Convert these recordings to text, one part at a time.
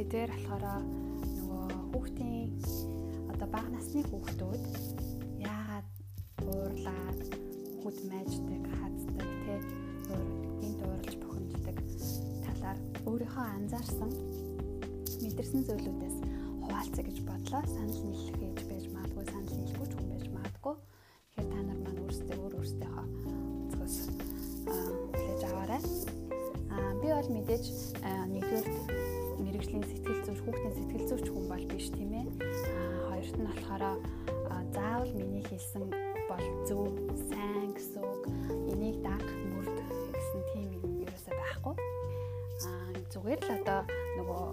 сэдвэр болохоор нөгөө хүүхдийн одоо бага насны хүүхдүүд яагаад уурлаад хүүхд майждаг, хаздаг, тэ өөрийн дуурлж бухимддаг талаар өөрийнхөө анзаарсан мэдэрсэн зүйлүүдээс хуваалцъя гэж бодлоо. Санал нийлэх гэж байж магадгүй, санал нийлэхгүй ч хүн байж магадгүй. Тэгэхээр та нар маань өөрсдөө өөр өөрсдийнхөө зөвс хүлээж аваарай. Аа би бол мэдээж биш тийм ээ. Аа хоёрт нь болохоор заавал миний хэлсэн бол зөв, сайн гэсэн үг. Энийг даг, мөрд гэсэн тийм юм ерөөсөй байхгүй. Аа зүгээр л одоо нөгөө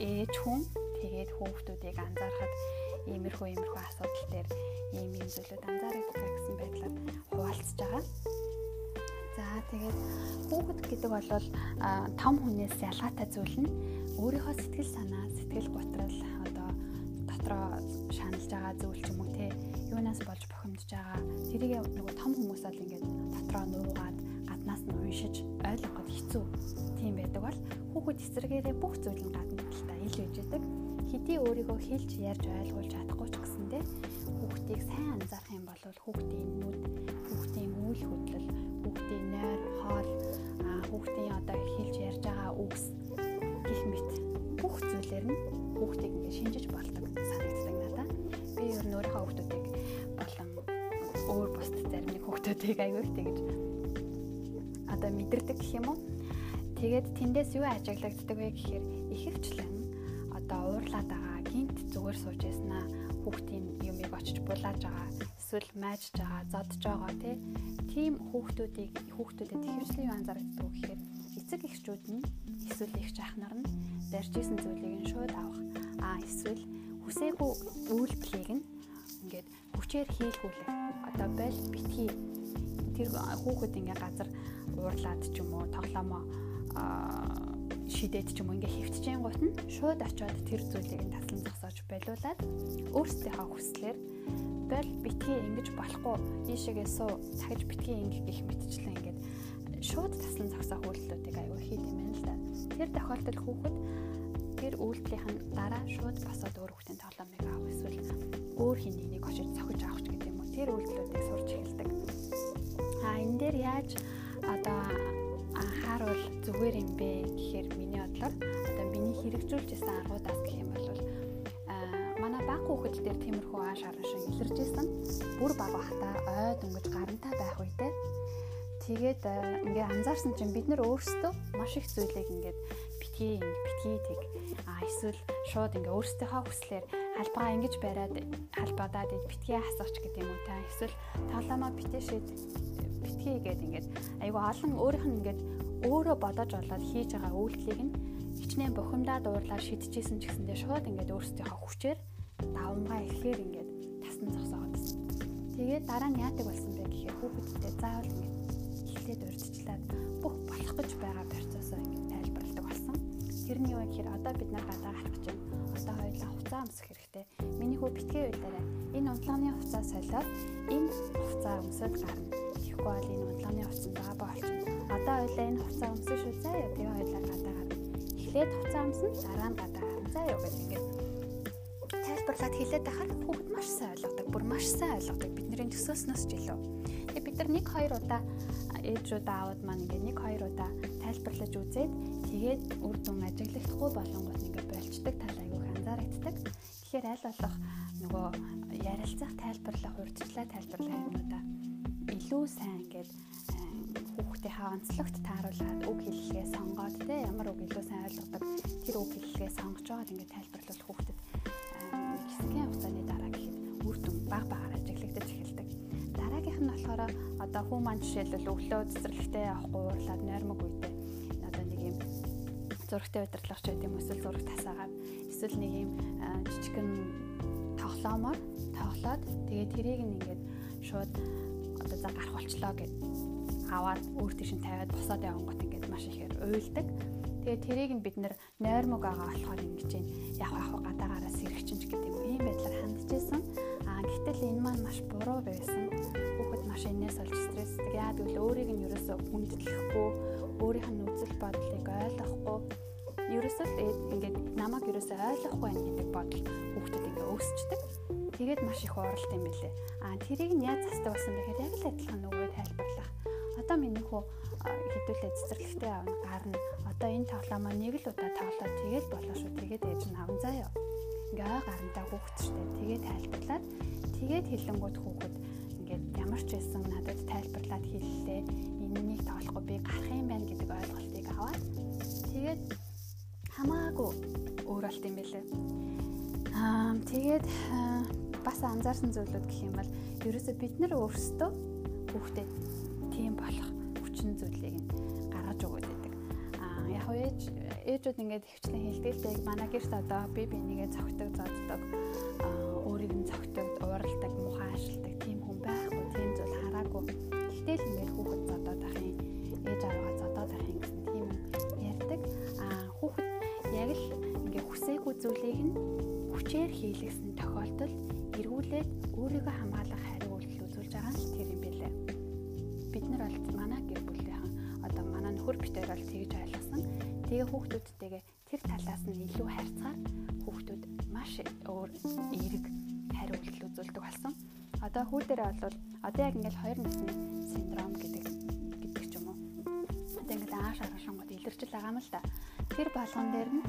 ээж хүн тэгээд хүүхдүүдийг анзаархад иймэрхүү иймэрхүү асуудал дээр ийм ийм зүйлүүд анзаардаг гэсэн байдлаар хуваалцж байгаа. За тэгээд хүүхэд гэдэг бол том хүнээс ялгаатай зүйл нь өөрийнхөө сэтгэл санаа, сэтгэл готрол одоо дотроо шаналж байгаа зүйл ч юм уу те юунаас болж бухимдж байгаа. Тэрийг нөгөө том хүмүүс бол ингээд дотроо нуугаад гаднаас нь уншиж ойлгоход хэцүү тийм байдаг бол хүүхэд эсрэгээрээ бүх зүйл нь гадна талдаа ил үжидэг хэдий өөрийгөө хэлж ярьж ойлгуулж чадахгүй ч гэсэндээ хүүхдийг сайн анзаарах юм бол хүүхдийн нүд, хүүхдийн үйл хөдлөл, хүүхдийн нойр, хоол, хүүхдийн одоо хэлж ярьж байгаа үгс гих мэт бүх зүйлээр нь хүүхдийг ингэ шинжиж болдог санагддаг надаа. Би ер нь өөрийнхөө хүүхдүүдийг болон өөр бусд зарим нэг хүүхдүүдийг аягүй тэгж одоо мэдэрдэг гэх юм уу. Тэгээд тэндээс юу ажиглагддаг вэ гэхээр ихэвчлэн одоо уурлаад байгаа гинт зүгээр сууж яснаа хүүхдийн юмыг очиж булааж байгаа эсвэл майжж байгаа зодж байгаа тийм хүүхдүүдийг хүүхдүүдэд ихэвчлэн юу анзаардаг гэхээр эцэг эхчүүд нь эсвэл их жахнар нь барьжсэн зүйлийг нь шууд авах. Аа эсвэл хүсээгүй үйлдэлийг нь ингээд хүчээр хийлгүүлэх. Одоо бол битгий. Тэр хүүхэд ингээ газар уурлаад ч юм уу тоглоомоо шидээд ч юм ингээ хөвтчийн гут нь шууд очиод тэр зүйлийг нь таслан зогсоож байлуулаад өөрсдийнхөө хүслээр бол битгий ингэж болохгүй. Ийшээгээ суу цагж битгий ингээ гих мэтчлэн ингээд шууд таслан зогсоох үйлдэлүүдийг аюул хийд юм байна л да. Тэр тохиолдолд хүүхэд тэр үйлдэлийн дараа шууд босоод өөр хүүхдийн тоглоомыг авах эсвэл өөр хин нэгнийг очиж цохиж авах ч гэдэг юм уу. Тэр үйлдэлүүдийг сурч эхэлдэг. А энэ дээр яаж одоо анхааруул зүгээр юм бэ гэхээр миний бодлоор одоо миний хэрэгжүүлж байсан аргуудаас гэх юм бол манай баг хүүхэд дээр тиймэрхүү ааш харан шиг илэрж исэн. Бүр баг бахта ойд өнгөж гарантай байх үедээ тэгээд ингээ анзаарсан чинь бид нар өөрсдөө маш их зүйлийг ингээд битгий битгий тэг а эсвэл шууд ингээ өөрсдийнхөө хүслээр халбаа ингэж бариад халбаадаад битгий хасаач гэдэг юм уу та эсвэл тоглоомоо битээ шид битгий гэдэг ингээд айгу олон өөрийнх нь ингээд өөрөө бодож болоод хийж байгаа үйлдэлийг нь хичнээн бухимдаад уурлаар шидчихсэн ч гэсэндээ шууд ингээд өөрсдийнхөө хүчээр давмгаа ихээр ингээд тасн зогсоогдсон. Тэгээд дараа нь яадаг болсон бэ гэхээр хүүхэдтэй заавал ингээд урьдчилаад бүх болох гэж байгаа процессоо ингээд тайлбарладаг болсон. Тэр нь юу вэ гэхээр одоо бид нар гадаа гарах гэж байна. Одоо хоёулаа хуцаа өмсөх хэрэгтэй. Миний хүү битгий байлаарай. Энэ унтлагын хуцаа солиод энэ хуцаа өмсөд гарна. Тэгэхгүй бол энэ унтлагын хуцаа баа болчихно. Одоо хоёулаа энэ хуцаа өмсөн шүү заяа. Тэгээ хоёулаа гадаа гарна. Эхлээд хуцаа өмсөн дараа нь гадаа гарна. Заяа гэж ингээд тайлбарлаад хэлээд байхад хүүхэд маш сайн ойлгодог. Бүр маш сайн ойлгодог. Бидний төсөөснөөс ч илүү. Тэгээ бид нар 1 2 удаа ээжүүд аауд маань ингээд 1 2 удаа тайлбарлаж үзээд тэгээд үр дүн ажиглагдахгүй болонгууд ингээд болцдог тал айгүйх анзаарэгддэг. Тэгэхээр аль болох нөгөө ярилцах, тайлбарлах, урьдчилаа тайлбарлах юмудаа илүү сайн ингээд хүүхдийнхээ онцлогт тааруулаад үг хэллэгээ сонгоод те ямар үг илүү сайн ойлгодог тэр үг хэллэгээ сонгож байгаад ингээд тайлбарлал хүүхдэд хэсгийн хугацааны дараа гэхэд үр дүн баг багаар эхэлдэг. Дараагийнх нь болохоор одоо хүү маань жишээлбэл өглөө цэцэрлэгтээ явахгүй уурлаад нойрмог үедээ одоо нэг юм зурагтай удирдлагч гэдэг юм эсвэл зураг тасаагаад эсвэл нэг юм жижигхэн тоглоомоор тоглоод тэгээд тэрийг нь ингээд шууд одоо за гарах болчлоо гэд аваад өөр тийш нь тавиад босоод явангот ингээд маш ихээр уйлдаг. Тэгээд тэрийг нь бид нойрмог байгаа болохоор ингэж яг яг гадаагаараа сэрэгчин ч гэдэг юм ийм байдлаар хандчихсан. Аа гэтэл энэ маань маш буруу байсан. Хүүхэд маш энэс олж стрессдэг. Яагаад гэвэл өөрийг нь ерөөсөө хүндэтгэхгүй, өөрийнх нь үзэл бодлыг ойлгохгүй ерөөсөө ингээд намайг ерөөсөө ойлгохгүй байна гэдэг бодол хүүхдэд ингээ өсчдөг. Тэгээд маш их уралт юм билэ. Аа тэрийг нь яаж застдаг болсон бэхээр яг л адилхан нөгөө тайлбарлах. Одоо миний хүү хідүүлээ цэцэрлэгтэй авна гарна. Одоо энэ тоглоом маань нэг л удаа тоглоод тэгээд болоо шүү. Тэгээд ээж нь аван заяа. Ингээ гарантаа хүүхэд штэ. Тэгээд тайлбарлаад тэгээд хэлэнгууд хүүхэд ингээд ямар ч байсан надад тайлбарлаад хэллээ. Энэнийг тоглохгүй би гарах юм байна гэдэг ойлголтыг аваад тэгээд хамаагүй өөрөлт юм байлээ. Аа тэгээд бас анзаарсан зүйлүүд гэх юм бол ерөөсө бид нар өөрсдөө хүүхдэд тийм болох хүчин зүйлийг гаргаж өгöd байдаг. Аа яг ээж ээжүүд ингээд хөвчлэн хэлдэг л манай гэрт одоо би бинийгээ цогтөг зоддог өөрийг нь цогтөг ууралдаг муухай ашигладаг тийм хүн байхгүй тийм зүйл хараагүй. Гэтэл ингээд хүүхэд зодоод ах юм ээж аваа зодоод ах юм гэсэн тийм ярьдаг. Аа хүүхэд яг л ингээд хүсээгүй зүйлийг нь хүчээр хийлгэсэн тохиолдолд эргүүлээд өөрийгөө хамгаалах хариу үйлдэл үзүүлж байгаа нь тэр юм билээ. Бид нар бол манай гэр бүлийнхэн одоо манай нөхөр битээр бол тэгж ойлгосон. Тэгээ хүүхдүүдтэйгээ тэр талаас нь илүү харьцаар хүүхдүүд маш өөр эерэг хариу үйлдэл үзүүлдэг болсон. Одоо хүү дээрээ бол одоо яг ингээл хоёр насны синдром гэдэг гэдэг ч юм уу. Одоо ингээл ааш арашангууд илэрчил байгаа юм л да. Тэр болгон дээр нь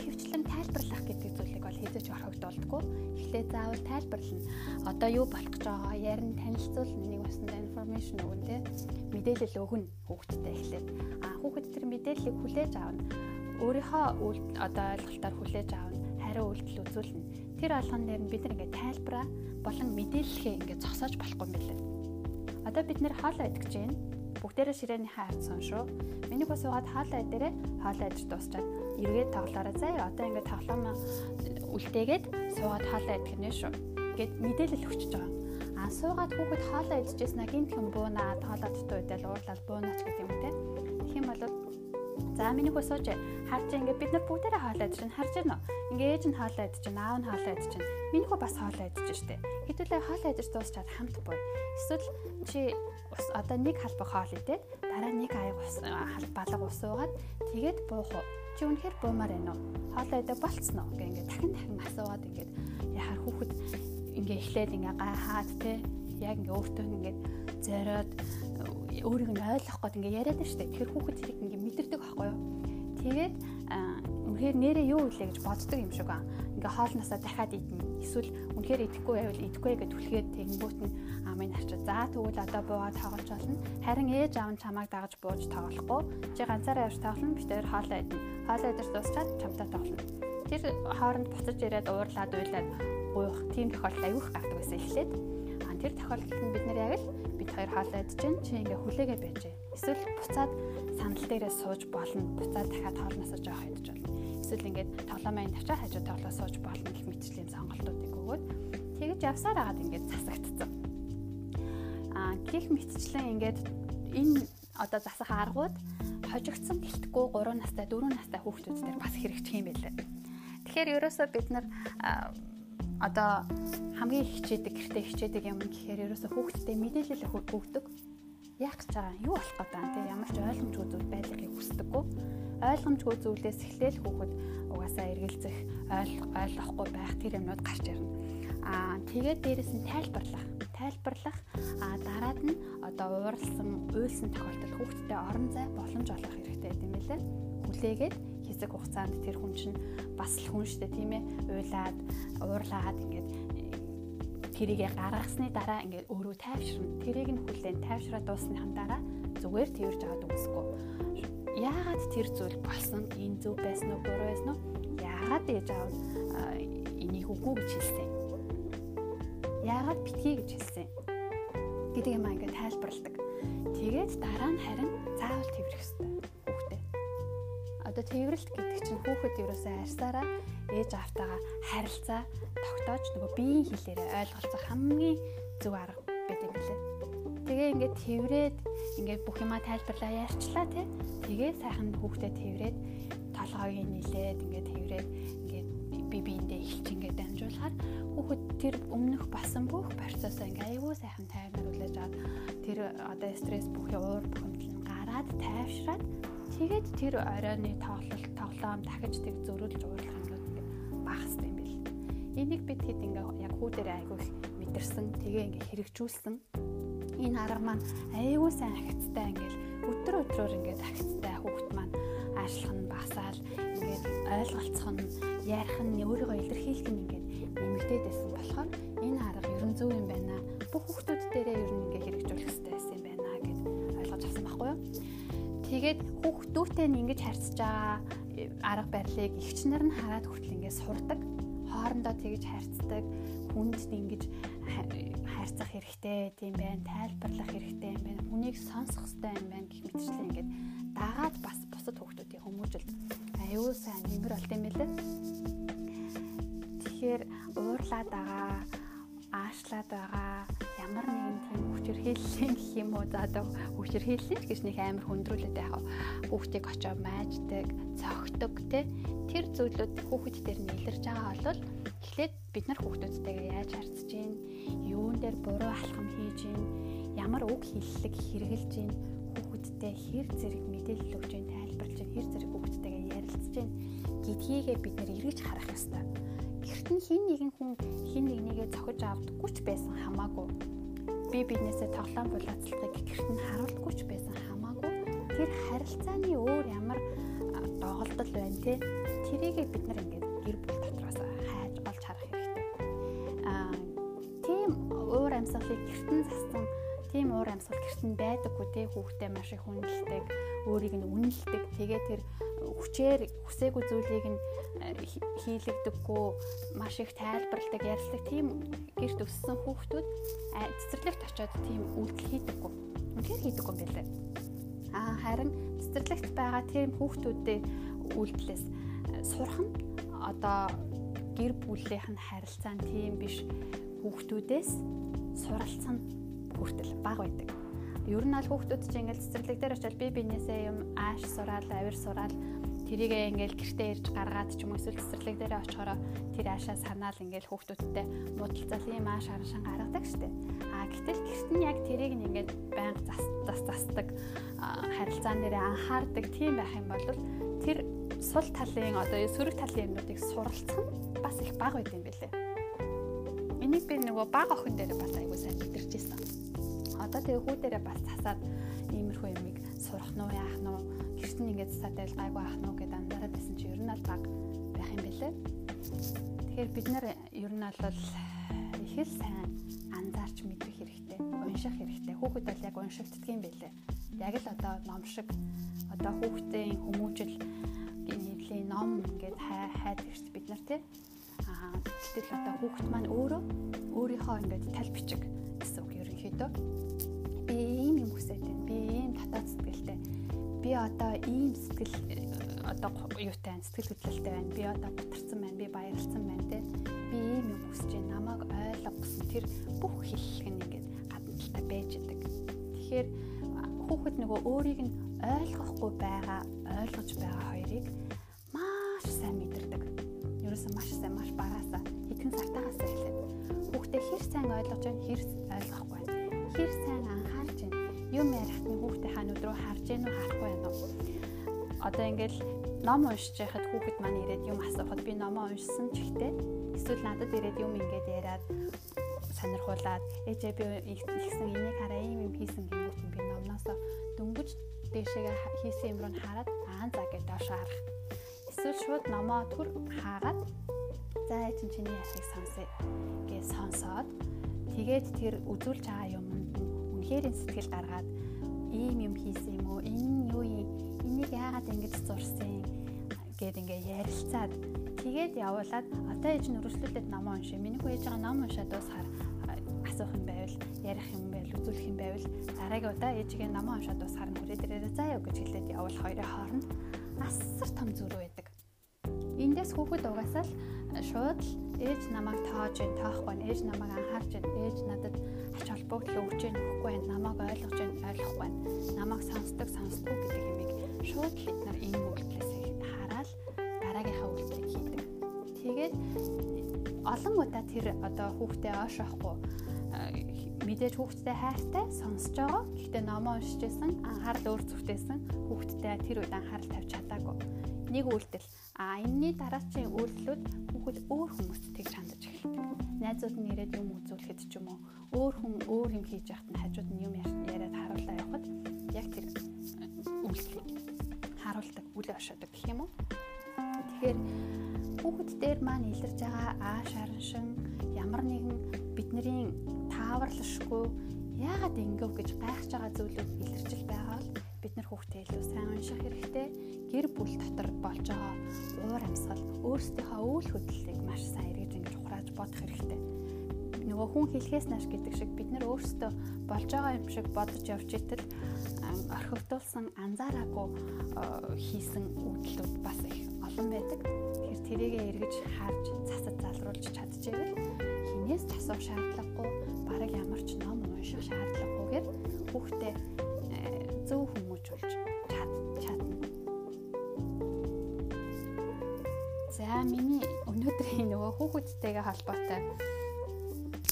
хөвчлэн тайлбарлах гэдэг зүйлийг бол хийж орхигдуулдаггүй. Эхлээ заавал тайлбарлана. Одоо юу болох гэж байгаа ярин танилцуулна нэг басна информашн өгөн тэ мэдээлэл өгнө хүүхдэд эхлээд. А хүүхэд тэр мэдээллийг хүлээж авна. Өөрийнхөө одоо ойлголтоор хүлээж авна. Хариу үйлдэл үзүүлнэ. Тэр алган дээр нь бид нар ингээд тайлбараа болон мэдээлэлээ ингээд зогсоож болохгүй юм билээ. Одоо бид нэр хоол идэж чинь бүгдээрээ ширээний хаад соншоо. Миний бас угаад хаалаа дээрээ хаалаа идэж дуусчаад эргээд тоглоорой заа. Одоо ингээд тоглоом үлдээгээд суугаад хаалаа идэх нэ шүү. Гэт мэдээлэл өгчөж байгаа. А суугаад хүүхэд хаалаа идчихсэн а гинт хүм буунаад хаалаа дутуу идэл уурлал буунаач гэдэг юм те. За миний хөө сууж харж ингээд бид нар бүгдээрээ идэж чинь харж байна уу? Ингээ ээж нь идэж чинь аав нь идэж чинь миний хөө бас хаалаа идэж штэ. Хэдүүлээ хаалаа идэж дуусчаад буй. Эсвэл чи ус одоо нэг халбаг хоол идээд дараа нэг аяг ус халбалга ус уугаад тэгээд буух уу? Чи үнэхээр буумаар байна уу? Хоолоо идэ болцсон уу? Ингээ ингээ дахин дахин асуугаад ингээ яхаар хүүхэд ингээ эхлээд ингээ гайхаад те яг ингээ өөртөө ингээ зориод өөрийг нь ойлгох гээд ингээ яриад дээ. Тэгэхээр хүүхэд хэрэг ингээ? Тэгээд үнэхээр нэрээ юу илээ гэж боддог юм шиг аа. Ингээ хоолносоо дахиад идэнэ. Эсвэл үнэхээр идэхгүй байвал идэхгүй гэж түлхээд тэгэнгүүт нь амын арчаа. За тэгвэл одоо буугаад тоглож болно. Харин ээж аав нь чамайг дагаж бууж тоглохгүй. Чи ганцаараа явж тоглоно. Би тэр хоолоо идэнэ. Хоолоо идэж дуусчаад чамтай тоглоно. Тэр хооронд буцаж ирээд уурлаад уйлаад гуйх тийм тохиолдол аюух гардаг байсан эхлээд. А тэр тохиолдолд нь бид нэр яг л бид хоёр хоолоо идэж чинь чи ингээ хүлээгээ байж. Эсвэл буцаад санал дээрээ сууж болно. Буцаад дахиад хоолносоо жоох идэж болно. Эсвэл ингээд тоглоомын тавчаа хажуу тоглоо сууж болно гэх мэтчлийн сонголтуудыг өгөөд тэгэж явсаар агаад ингээд засагдцсан. Аа гих мэтчлэн ингээд энэ одоо засах аргууд хожигдсан гэлтгүй 3 настай 4 настай хүүхдүүд дээр бас хэрэгжих юм байлээ. Тэгэхээр ерөөсөө бид нар одоо хамгийн хичээдэг гэртээ хичээдэг юм гэхээр ерөөсө хүүхдтэй мэдээлэл өгдөг. Яг ч байгаа юу болох гэдэг юм те ямар ч ойлгомжгүй зүйл байдлыг хүсдэггүй. Ойлгомжгүй зүйлээс эхлээл хүүхэд угаасаа эргэлзэх ойлгохгүй байх тэр юмнууд гарч ирнэ. Аа тэгээд дээрэс нь тайлбарлах. Тайлбарлах аа дараад нь одоо ууралсан, уйлсан тохиолдолд хүүхдтэй орон зай боломж олгох хэрэгтэй гэдэг юм лээ. Хүлээгээд хэсэг хугацаанд тэр хүн чинь бас л хүн штэ тийм ээ уйлаад уурлаад ингээд тэрийгэ гаргасны дараа ингээд өөрөө тайвширна. Тэрийг нь хүлээн тайвшраа дуусныхан дараа зүгээр тэрж аваад үгсэхгүй. Яагаад тэр зүйл болсон? Энэ зөв байсан уу, буруу байсан уу? Яагаад ээж аав энийг үгүй гэж хэлсэн? Яагаад битгий гэж хэлсэн? гэдэг юм ингээд тайлбарладаг. Тэгээд дараа нь харин заавал тэрэх хэрэгтэй одоо тэрвэрлт гэдэг чинь хүүхэд ерөөсөө арьсаараа ээж автагаа харилцаа тогтоож нөгөө биеийн хэлээрээ ойлголцох хамгийн зөв арга байт юм билээ. Тэгээ ингээд тэрврээд ингээд бүх юма тайлбарлаа ярьчлаа тий. Тэгээд сайхан хүүхдэд тэрврээд толгойг нийлээд ингээд тэрврээд ингээд би биэндээ эхэлж ингээд дамжуулахаар хүүхэд тэр өмнөх басан бүх процессоо ингээд аюу сайхан таймруулж аваад тэр одоо стресс бүх уур бухимдал нь гараад тайвшраад тэгээд тэр оройны тоглолт тоглоом дахиж тэг зөрүүлж уурлах ингээд багас юм. Энийг бид хэд ингээд яг хүү дээр айгүй мэдэрсэн тэгээ ингээд хэрэгжүүлсэн энэ арга маань аюу сайн ахицтай ингээл өдөр өдрөөр ингээд ахицтай хүүхд маань аашлах нь багасаал ингээд ойлголцох нь ярих нь өөрийгөө илэрхийлэх нь ингээд нэмэгдээд байсан болохоор энэ арга ерөн зөв юм байна. Бүх хүүхдүүд дээрээ ер нь ингээд хэрэгжүүлэх хэрэгтэй байсан юм байна гэд ойлгож авсан байхгүй юу? Тэгээд хүүхдүүдтэй нь ингэж харьцаж байгаа арга барилыг эгч нар нь хараад хүртэл ингээд сурдаг. Хоорондоо тэгж харьцдаг. Хүнд ингэж харьцах хэрэгтэй тийм байна, тайлбарлах хэрэгтэй юм байна, хүнийг сонсох хэрэгтэй юм байна гэх мэтчлээ ингээд дагаад бас бусад хүүхдүүдийн хүмүүжил аюул сайн нэмэр болт юм билээ. Тэгэхээр уурлаад байгаа, аашлаад байгаа. Ямар нэгэн тийм хүчирхийллийн гэх юм уу? За одоо хүчирхийллийн гэж нэг амар хүндрүүлээд яхаа хүүхдийг очоо майждаг, цогтөг те тэр зүйлүүд хүүхэд дээр нэлэрж байгаа бол эхлээд бид нар хүүхдүүдтэйгээ яаж харьцаж гин юун дээр буруу алхам хийж гин ямар үг хэллэг хэрэгжилж гин хүүхэдтэй хэр зэрэг мэдээлэл өгж гин тайлбарлаж гин хэр зэрэг хүүхэдтэйгээ ярилцж гин гэдгийгээ бид нэр эргэж харах ёстой. Гэрт нь хин нэгэн хүн хин нэгнийгээ цохиж авдаггүй ч байсан хамаагүй. Би биднээсээ тоглоом булаацлагыг гэрт нь харуулдаггүй ч байсан хамаагүй. Тэр харилцааны өөр ямар доголдол байна те. Тэрийгээ бид нар ингээд гэр бүл дотроос хайж олж харах хэрэгтэй. Аа тийм уур амьсгалыг гэртэн зассан тийм уур амьсгал гэртэн байдаггүй те хүүхдээ маш их үнэлдэг, өөрийг нь үнэлдэг. Тэгээ тэр хүчээр хүсээгүй зүйлийг нь хийлэгдэггүй, маш их тайлбарладаг, ярьцдаг тийм гэрт өссөн хүүхдүүд цэцэрлэгт очиод тийм үйлдэл хийдэггүй. Үнэхээр хийдэггүй юм билээ. Аа харин цэцэрлэгт байгаа тийм хүүхдүүдийн үйлдэлээс сурах нь одоо гэр бүлийнх нь харилцаа нь тийм биш хүүхдүүдээс суралцсан хүртэл баг байдаг. Ер нь аль хүүхдүүд чинь ингээл цэцэрлэг дээр очил би бинээсээ юм ааш сураал, авир сураал тэрийгээ ингээл гэртээ ирж гаргаад ч юм уу эсвэл цэцэрлэг дээр очихороо тэр аашаа санаал ингээл хүүхдүүдтэй муудалцал ийм ааш харшин гаргадаг штеп. А гэтэл гэрт нь яг тэрийг нь ингээд байнга зас зас засдаг харилцаан дээр анхаардаг тийм байх юм бол тэр сул талын одоо сөрөг талын юмнуудыг суралцах нь бас их бага байд юм бэлээ. Энийг би нөгөө бага охин дээр бас айгуу сайн мэдэрч ирсэн. Одоо тэгээ хүү дээрээ бас засаад иймэрхүү юмыг сурах нь яах нь гэрт нь ингээд засаад байл гайгүй ах нь уу гэдээ анзаараад байсан чи ер нь аль баг байх юм бэлээ. Тэгэхээр бид нар ер нь бол их л сайн анзаарч мэдэх хэрэгтэй, унших хэрэгтэй. Хүүхэд бол яг уншигддаг юм бэлээ. Яг л одоо ном шиг одоо хүүхдийн хүмүүжил нэвлийн ном ингээд хайд ирсэн бид нар тий. Аа гэтэл одоо хүүхэд маань өөрөө өөрийнхөө ингээд тал бичиг гэсэн үг ерөнхийдөө би ийм юм хүсэж байна. Би ийм татаад сэтгэлтэй. Би одоо ийм сэтгэл одоо юутай сэтгэл хөдлөлтэй байна. Би одоо бутарсан байна. Би баярлсан байна тий. Би ийм юм хүсэж байна. Намайг ойлго гэсэн тэр бүх хэллэг нь ингээд гадна талтай байж идэг. Тэгэхээр хүүхэд нөгөө өөрийг нь ойлгохгүй байгаа, ойлгож байгаа хоёрыг сайн мэдэрдэг. Ерөөсөн маш сайн маш багасаа хэдхэн сартаагаас эхлээд хүүхдээ хэр сайн ойлгож байна, хэр ойлгохгүй байна. Хэр сайн Юм ярихтны хүүхдээ хаанууд руу харж гэнэ үү, харахгүй байна уу? Одоо ингээл ном уншиж байхад хүүхэд маань ирээд юм асуухад би номоо уншсан ч ихтэй эсвэл надад ирээд юм ингээд яриад сонирхуулаад ээжээ би ихсэн энийг хараа ийм юм хийсэн гэмүүд би номноосоо дөнгөж дээшээгээ хийсэн юм руу хараад аа за гэж доош харах эсвэл шууд номоо төр хаагаад за эцэн чиний ясыг сонсъё гэж сонсоод тэгээд тэр үзүүлж байгаа юмд үнэхээр сэтгэл гаргаад ийм юм хийсэн юм уу? Энэ юу юм энийг яагаад ингэж зурсан гэд ингээ ярилцаад тэгээд явуулаад одоо ээж нь өрсөлдөд номоо уншия миний хүү ээж байгаа ном уншаад дуусахаар асуух юм байвал ярих юм байвал үзүүлэх юм байвал дараагийн удаа ээжигээ номоо уншаад дуусахаар нүрээ дээрээ юу гэж хэлээд явуул. Хоёрын хооронд асар том зүрх байдаг. Эндээс хүүхэд угаасаа л шууд ээж намайг тоож байна, тоохгүй байна. Ээж намайг анхаарч байна. Ээж надад ач холбогдол өгч байна, өгөхгүй байна. Намайг ойлгож байна, ойлгохгүй байна. Намайг сонсдог, сонсдоггүй гэдэг юмыг шууд бид нар энэ үйлдэлээс хараад дараагийнхаа үйлдэлийг хийдэг. Тэгээд олон удаа тэр одоо хүүхдээ оошоохгүй мэдээж хүүхдтэй хайртай сонсож байгаа. Гэхдээ номоо уншиж байсан, анхаарал өөр зүвтэйсэн хүүхдтэй тэр үед анхаарал тавьж чадаагүй. Нэг үйлдэл. А энэний дараачийн үйлдэлүүд хүүхэд өөр хүмүүст тэг хандаж эхэлдэг. Найзууд нь ирээд юм үзүүлэхэд ч юм уу, өөр хүн өөр юм хийж яхад нь хажууд нь юм яриад харуулаа явахад яг тэр үйлдэлийг харуулдаг, үл ошоодог гэх юм уу. Тэгэхээр хүүхэд дээр маань илэрж байгаа ааш араншин ямар нэгэн бидний тааварлашгүй яагаад ингэв гэж гайхаж байгаа зүйлүүд илэрчил байгаа бол бид нар хүүхдээ илүү сайн унших хэрэгтэй. Гэр бүл дотор болж байгаа уур амьсгал өөрсдийнхөө үйл хөдлөлийг маш сайн эргэж ингэж ухрааж бодох хэрэгтэй. Нөгөө хүн хэлхээс нааш гэдэг шиг бид нар өөрсдөө болж байгаа юм шиг бодож явж итэл орхигдуулсан анзаараагүй хийсэн үйлдэлүүд бас их олон байдаг. Тэгэхээр тэрийгэ эргэж харж засаж залруулж чадчихвэл хинээс ч асуух шаардлагагүй бараг ямар ч ном унших шаардлагагүйгээр хүүхдээ За миний өнөөдрийн нөгөө хүүхэдтэйгээ холбоотой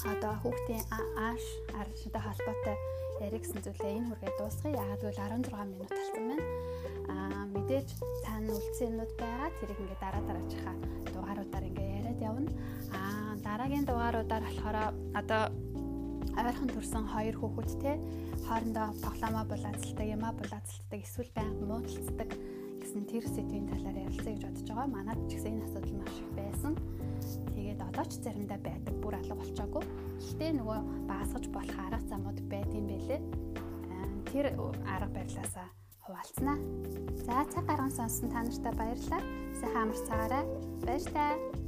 одоо хүүхдийн ааш арштай холбоотой яригсан зүйлээ энэ хүргээ дуусгая. Яагаад гэвэл 16 минут талсан байна. Аа мэдээж цаана үлдсэнүүд байгаа. Тэрийг ингээ дараа дараачихаа дугааруудаар ингээ яриад явна. Аа дараагийн дугааруудаар болохоор одоо ойрхон төрсэн хоёр хүүхэд те хоорондоо тоглоомоо булаацалдаг, ямаа булаацалдаг, эсвэл байнга муудалцдаг гэсэн тэр сэдвийн талаар ярилцъя гэж бодож байгаа. Манайд ч гэсэн энэ асуудал маш их байсан. Тэгээд одоо ч заримдаа байдаг, бүр алга болчоогүй. Гэхдээ нөгөө баасгаж болох арга замууд байдсан байлээ. Тэр арга барилаасаа хуваалцсанаа. За цаг гарган сонсон та нартай баярлалаа. Сайхан амарч цагаарай. Баяр таа.